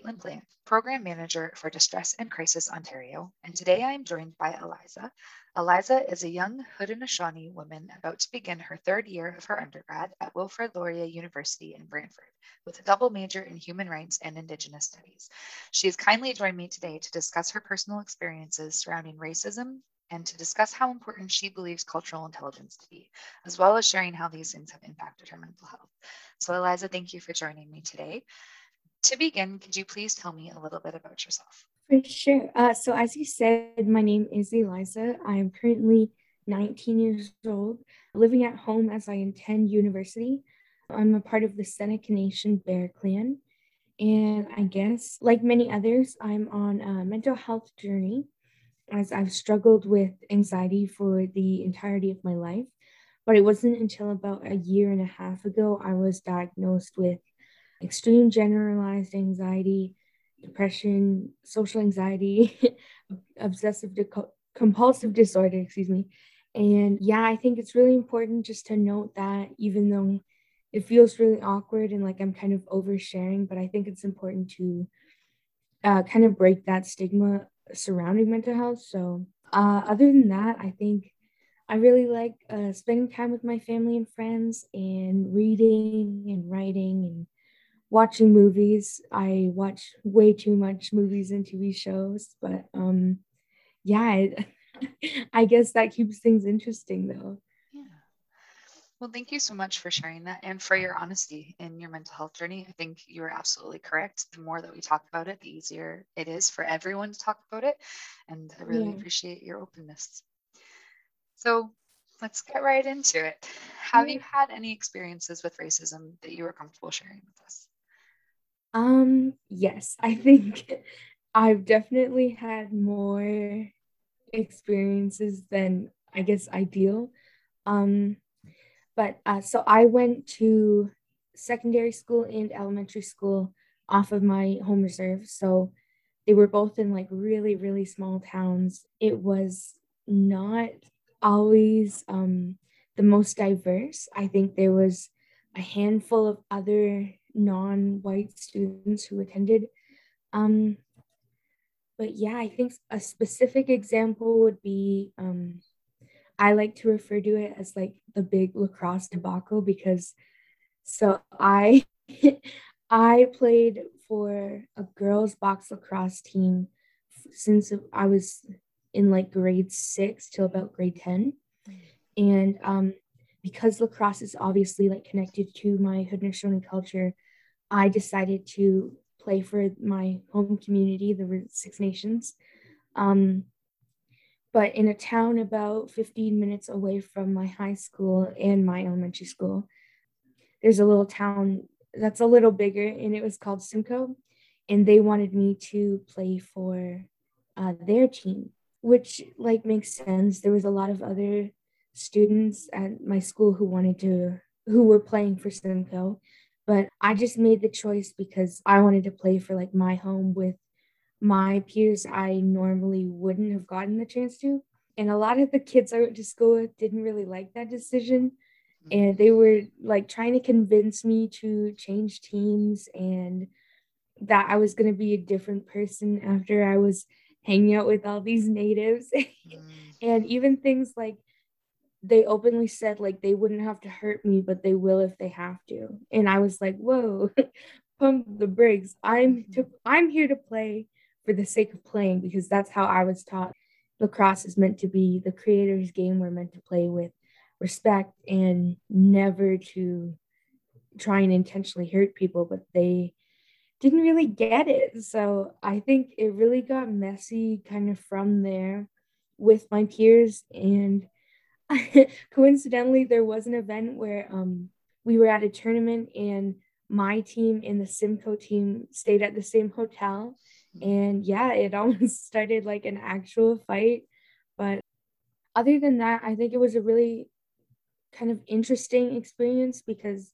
Caitlin Plant, Program Manager for Distress and Crisis Ontario, and today I am joined by Eliza. Eliza is a young Haudenosaunee woman about to begin her third year of her undergrad at Wilfrid Laurier University in Brantford with a double major in human rights and Indigenous studies. She has kindly joined me today to discuss her personal experiences surrounding racism and to discuss how important she believes cultural intelligence to be, as well as sharing how these things have impacted her mental health. So, Eliza, thank you for joining me today. To begin, could you please tell me a little bit about yourself? For sure. Uh, so, as you said, my name is Eliza. I am currently 19 years old, living at home as I attend university. I'm a part of the Seneca Nation Bear Clan. And I guess, like many others, I'm on a mental health journey as I've struggled with anxiety for the entirety of my life. But it wasn't until about a year and a half ago I was diagnosed with extreme generalized anxiety, depression, social anxiety, obsessive de- compulsive disorder, excuse me. And yeah, I think it's really important just to note that even though it feels really awkward and like I'm kind of oversharing, but I think it's important to uh, kind of break that stigma surrounding mental health. So, uh, other than that, I think I really like uh, spending time with my family and friends and reading and writing and watching movies. I watch way too much movies and TV shows, but um, yeah, I, I guess that keeps things interesting though. Yeah. Well, thank you so much for sharing that and for your honesty in your mental health journey. I think you are absolutely correct. The more that we talk about it, the easier it is for everyone to talk about it. And I really yeah. appreciate your openness. So let's get right into it. Have you had any experiences with racism that you were comfortable sharing with us? Um, yes, I think I've definitely had more experiences than I guess ideal. Um, but uh, so I went to secondary school and elementary school off of my home reserve. So they were both in like really, really small towns. It was not always um, the most diverse. I think there was a handful of other non-white students who attended. Um, but yeah, I think a specific example would be um, I like to refer to it as like the big lacrosse debacle because so I I played for a girls box lacrosse team since I was in like grade six till about grade 10. And um, because lacrosse is obviously like connected to my Haudenosaunee culture, I decided to play for my home community, the Six Nations. Um, but in a town about 15 minutes away from my high school and my elementary school, there's a little town that's a little bigger, and it was called Simcoe. And they wanted me to play for uh, their team, which like makes sense. There was a lot of other students at my school who wanted to who were playing for Simcoe, But I just made the choice because I wanted to play for like my home with my peers I normally wouldn't have gotten the chance to. And a lot of the kids I went to school with didn't really like that decision. And they were like trying to convince me to change teams and that I was going to be a different person after I was hanging out with all these natives. Mm. and even things like they openly said like they wouldn't have to hurt me, but they will if they have to. And I was like, whoa, pump the brakes. I'm mm-hmm. to I'm here to play for the sake of playing because that's how I was taught. Lacrosse is meant to be the creator's game. We're meant to play with respect and never to try and intentionally hurt people, but they didn't really get it. So I think it really got messy kind of from there with my peers. And coincidentally, there was an event where um, we were at a tournament and my team and the Simcoe team stayed at the same hotel. And yeah, it almost started like an actual fight. But other than that, I think it was a really kind of interesting experience because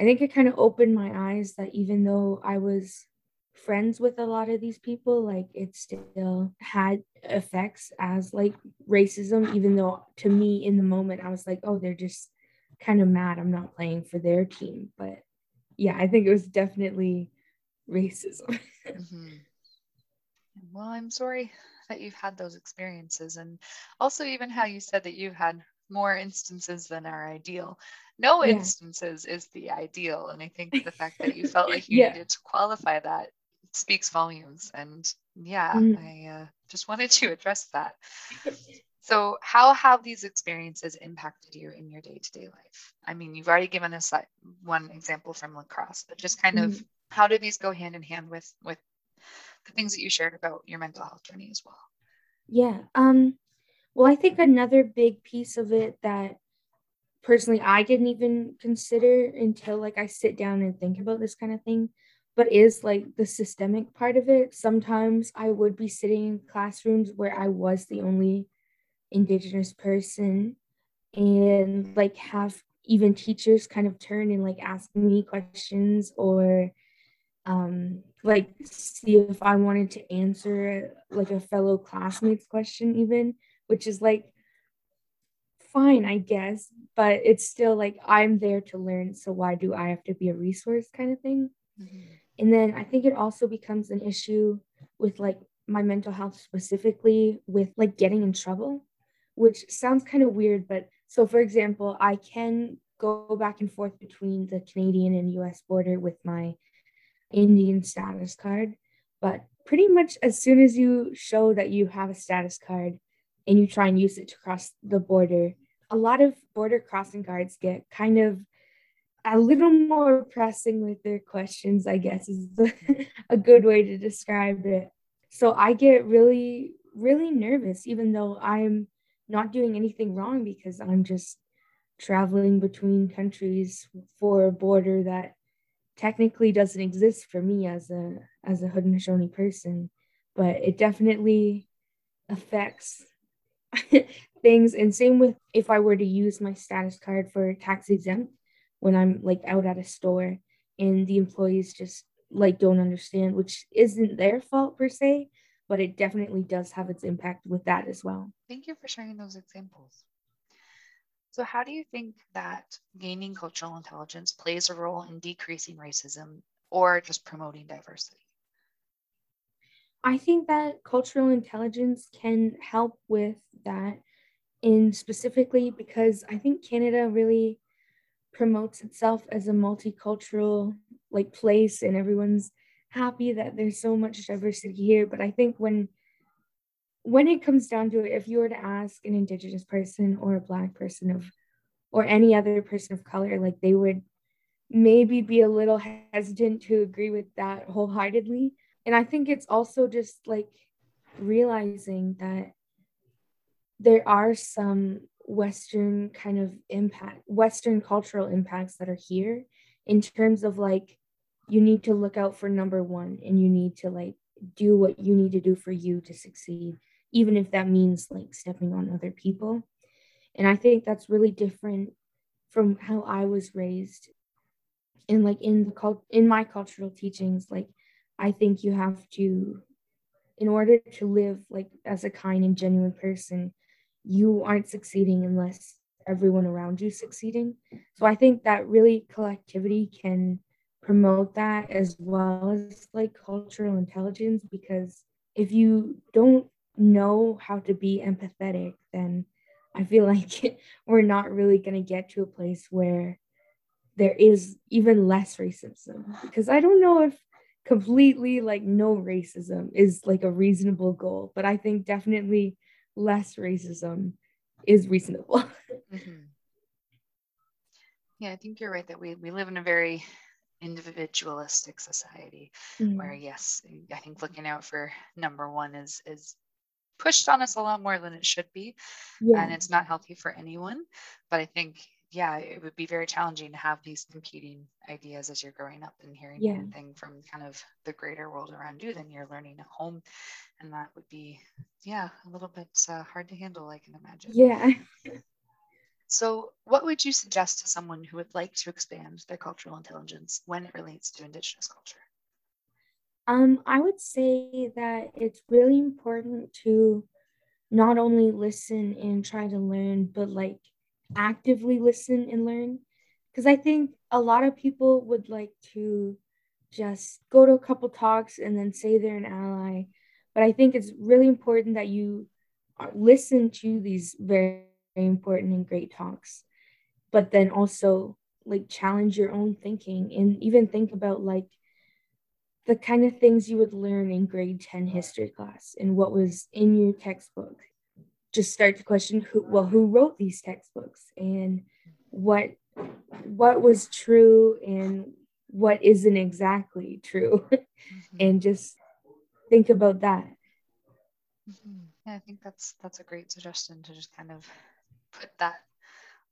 I think it kind of opened my eyes that even though I was friends with a lot of these people, like it still had effects as like racism, even though to me in the moment I was like, oh, they're just kind of mad I'm not playing for their team. But yeah, I think it was definitely racism. mm-hmm. Well, I'm sorry that you've had those experiences, and also even how you said that you've had more instances than are ideal. No yeah. instances is the ideal, and I think the fact that you felt like you yeah. needed to qualify that speaks volumes. And yeah, mm. I uh, just wanted to address that. So, how have these experiences impacted you in your day to day life? I mean, you've already given us one example from lacrosse, but just kind mm. of how do these go hand in hand with with the things that you shared about your mental health journey as well. Yeah. Um, well, I think another big piece of it that personally I didn't even consider until like I sit down and think about this kind of thing, but is like the systemic part of it. Sometimes I would be sitting in classrooms where I was the only indigenous person and like have even teachers kind of turn and like ask me questions or um like see if I wanted to answer like a fellow classmate's question even, which is like fine, I guess, but it's still like I'm there to learn, so why do I have to be a resource kind of thing? Mm-hmm. And then I think it also becomes an issue with like my mental health specifically with like getting in trouble, which sounds kind of weird, but so for example, I can go back and forth between the Canadian and US border with my Indian status card. But pretty much as soon as you show that you have a status card and you try and use it to cross the border, a lot of border crossing guards get kind of a little more pressing with their questions, I guess is a good way to describe it. So I get really, really nervous, even though I'm not doing anything wrong because I'm just traveling between countries for a border that technically doesn't exist for me as a as a Haudenosaunee person, but it definitely affects things. And same with if I were to use my status card for tax exempt when I'm like out at a store and the employees just like don't understand, which isn't their fault per se, but it definitely does have its impact with that as well. Thank you for sharing those examples. So, how do you think that gaining cultural intelligence plays a role in decreasing racism or just promoting diversity? I think that cultural intelligence can help with that in specifically because I think Canada really promotes itself as a multicultural like place and everyone's happy that there's so much diversity here but I think when when it comes down to it, if you were to ask an indigenous person or a black person of or any other person of color, like they would maybe be a little hesitant to agree with that wholeheartedly. And I think it's also just like realizing that there are some Western kind of impact, Western cultural impacts that are here in terms of like, you need to look out for number one and you need to like do what you need to do for you to succeed even if that means like stepping on other people. And I think that's really different from how I was raised. And like in the cult in my cultural teachings, like I think you have to, in order to live like as a kind and genuine person, you aren't succeeding unless everyone around you succeeding. So I think that really collectivity can promote that as well as like cultural intelligence because if you don't know how to be empathetic, then I feel like we're not really going to get to a place where there is even less racism because I don't know if completely like no racism is like a reasonable goal, but I think definitely less racism is reasonable. Mm-hmm. Yeah, I think you're right that we, we live in a very individualistic society mm-hmm. where yes, I think looking out for number one is is pushed on us a lot more than it should be. Yeah. And it's not healthy for anyone. But I think yeah, it would be very challenging to have these competing ideas as you're growing up and hearing yeah. anything from kind of the greater world around you than you're learning at home. And that would be, yeah, a little bit uh, hard to handle, I can imagine. Yeah. So, what would you suggest to someone who would like to expand their cultural intelligence when it relates to Indigenous culture? Um, I would say that it's really important to not only listen and try to learn, but like actively listen and learn. Because i think a lot of people would like to just go to a couple talks and then say they're an ally. But i think it's really important that you listen to these very, very important and great talks. But then also like challenge your own thinking and even think about like the kind of things you would learn in grade 10 history class and what was in your textbook just start to question who well who wrote these textbooks and what what was true and what isn't exactly true mm-hmm. and just think about that mm-hmm. yeah i think that's that's a great suggestion to just kind of put that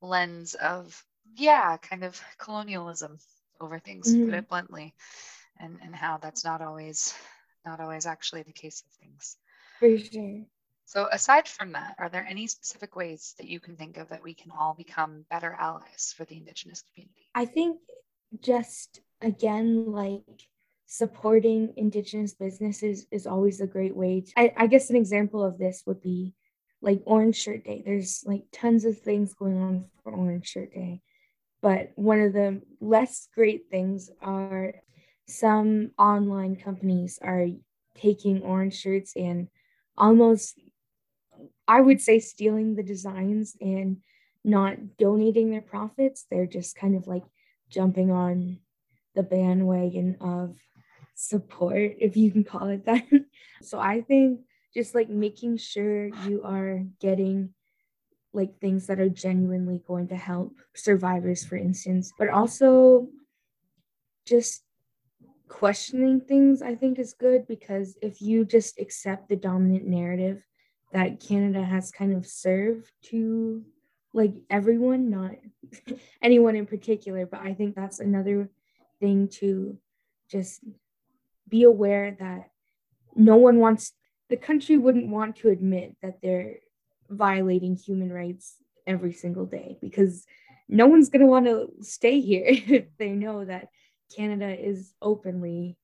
lens of yeah kind of colonialism over things mm-hmm. put it bluntly and and how that's not always not always actually the case of things for sure so, aside from that, are there any specific ways that you can think of that we can all become better allies for the Indigenous community? I think just again, like supporting Indigenous businesses is always a great way. To, I, I guess an example of this would be like Orange Shirt Day. There's like tons of things going on for Orange Shirt Day. But one of the less great things are some online companies are taking orange shirts and almost I would say stealing the designs and not donating their profits. They're just kind of like jumping on the bandwagon of support, if you can call it that. so I think just like making sure you are getting like things that are genuinely going to help survivors, for instance, but also just questioning things, I think is good because if you just accept the dominant narrative, that Canada has kind of served to like everyone, not anyone in particular, but I think that's another thing to just be aware that no one wants the country wouldn't want to admit that they're violating human rights every single day because no one's going to want to stay here. If they know that Canada is openly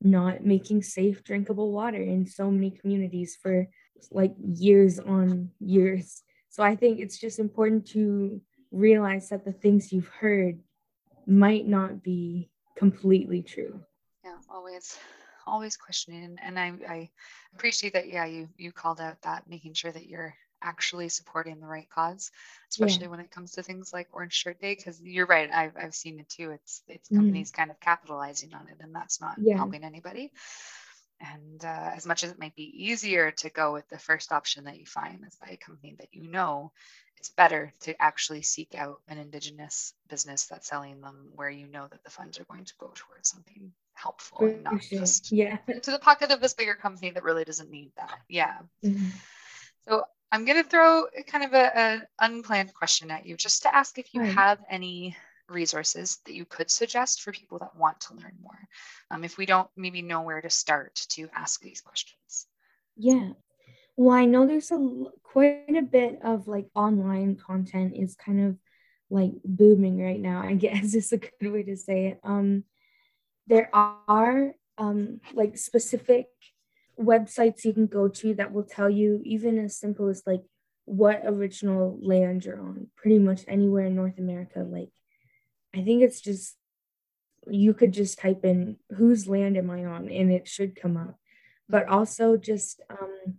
not making safe drinkable water in so many communities for like years on years. So I think it's just important to realize that the things you've heard might not be completely true. Yeah, always always questioning and I, I appreciate that yeah you you called out that making sure that you're actually supporting the right cause especially yeah. when it comes to things like orange shirt day because you're right I've, I've seen it too it's it's mm-hmm. companies mm. kind of capitalizing on it and that's not yeah. helping anybody and uh, as much as it might be easier to go with the first option that you find is by a company that you know, it's better to actually seek out an Indigenous business that's selling them where you know that the funds are going to go towards something helpful and not just yeah. to the pocket of this bigger company that really doesn't need that. Yeah. Mm-hmm. So I'm going to throw kind of an unplanned question at you just to ask if you right. have any resources that you could suggest for people that want to learn more um, if we don't maybe know where to start to ask these questions yeah well i know there's a quite a bit of like online content is kind of like booming right now. I guess is a good way to say it. Um, there are um, like specific websites you can go to that will tell you even as simple as like what original land you're on pretty much anywhere in north america like i think it's just you could just type in whose land am i on? and it should come up. But also just um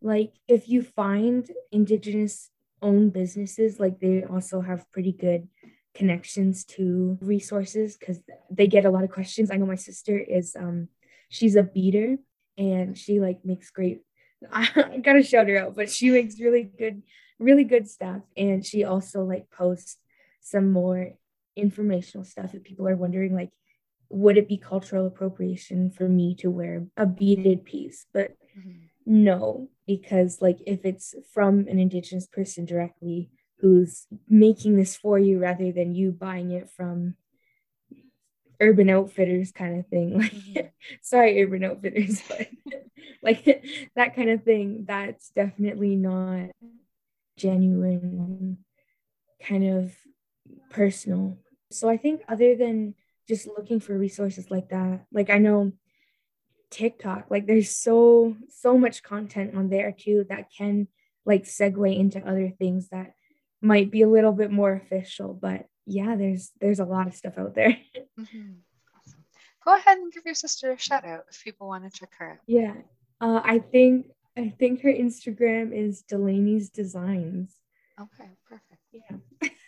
like if you find indigenous owned businesses like they also have pretty good connections to resources because they get a lot of questions. I know my sister is um she's a beater and she like makes great I gotta shout her out, but she makes really good, really good stuff. And she also like posts some more informational stuff if people are wondering like would it be cultural appropriation for me to wear a beaded piece but mm-hmm. no because like if it's from an indigenous person directly who's making this for you rather than you buying it from urban outfitters kind of thing like mm-hmm. sorry urban outfitters but like that kind of thing that's definitely not genuine kind of personal so i think other than just looking for resources like that like i know tiktok like there's so so much content on there too that can like segue into other things that might be a little bit more official but yeah, there's there's a lot of stuff out there. Mm-hmm. Awesome. Go ahead and give your sister a shout out if people want to check her out. Yeah, uh, I think I think her Instagram is Delaney's Designs. Okay, perfect. Yeah.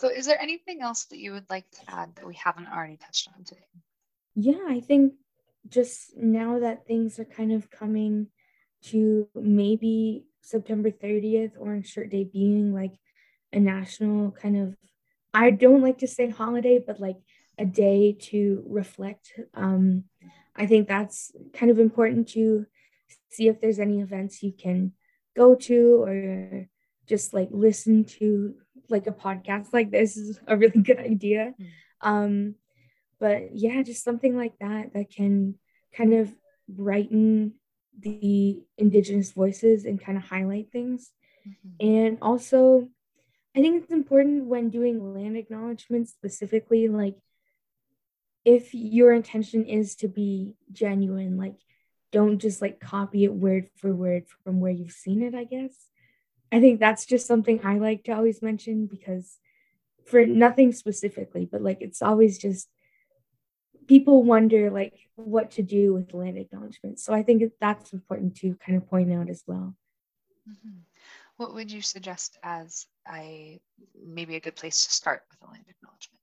so, is there anything else that you would like to add that we haven't already touched on today? Yeah, I think just now that things are kind of coming to maybe September 30th, Orange Shirt Day being like a national kind of I don't like to say holiday, but like a day to reflect. Um, I think that's kind of important to see if there's any events you can go to or just like listen to like a podcast like this is a really good idea. Mm. Um, but yeah, just something like that that can kind of brighten the indigenous voices and kind of highlight things. Mm-hmm. And also I think it's important when doing land acknowledgments specifically, like if your intention is to be genuine, like don't just like copy it word for word from where you've seen it, I guess. I think that's just something I like to always mention because for nothing specifically, but like it's always just people wonder like what to do with land acknowledgments. So I think that's important to kind of point out as well. Mm-hmm. What would you suggest as a maybe a good place to start with a land acknowledgement?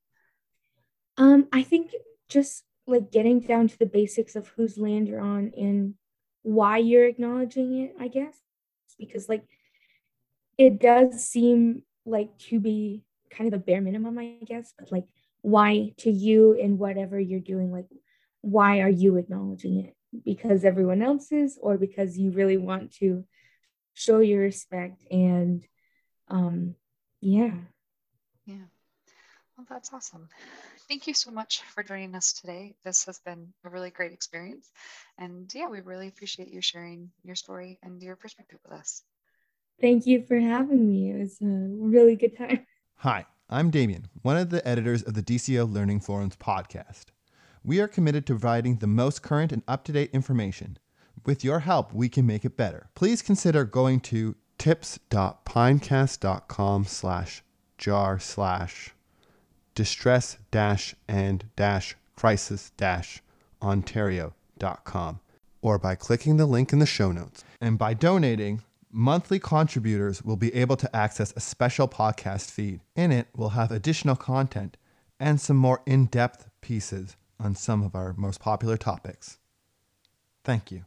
Um, I think just like getting down to the basics of whose land you're on and why you're acknowledging it, I guess. Because like it does seem like to be kind of the bare minimum, I guess, but like why to you and whatever you're doing, like why are you acknowledging it? Because everyone else is, or because you really want to show your respect and um yeah. Yeah. Well that's awesome. Thank you so much for joining us today. This has been a really great experience. And yeah we really appreciate you sharing your story and your perspective with us thank you for having me it was a really good time hi i'm damien one of the editors of the dco learning forums podcast we are committed to providing the most current and up-to-date information with your help, we can make it better. Please consider going to tips.pinecast.com slash jar slash distress dash and dash crisis dash ontario.com or by clicking the link in the show notes. And by donating, monthly contributors will be able to access a special podcast feed. In it, we'll have additional content and some more in depth pieces on some of our most popular topics. Thank you.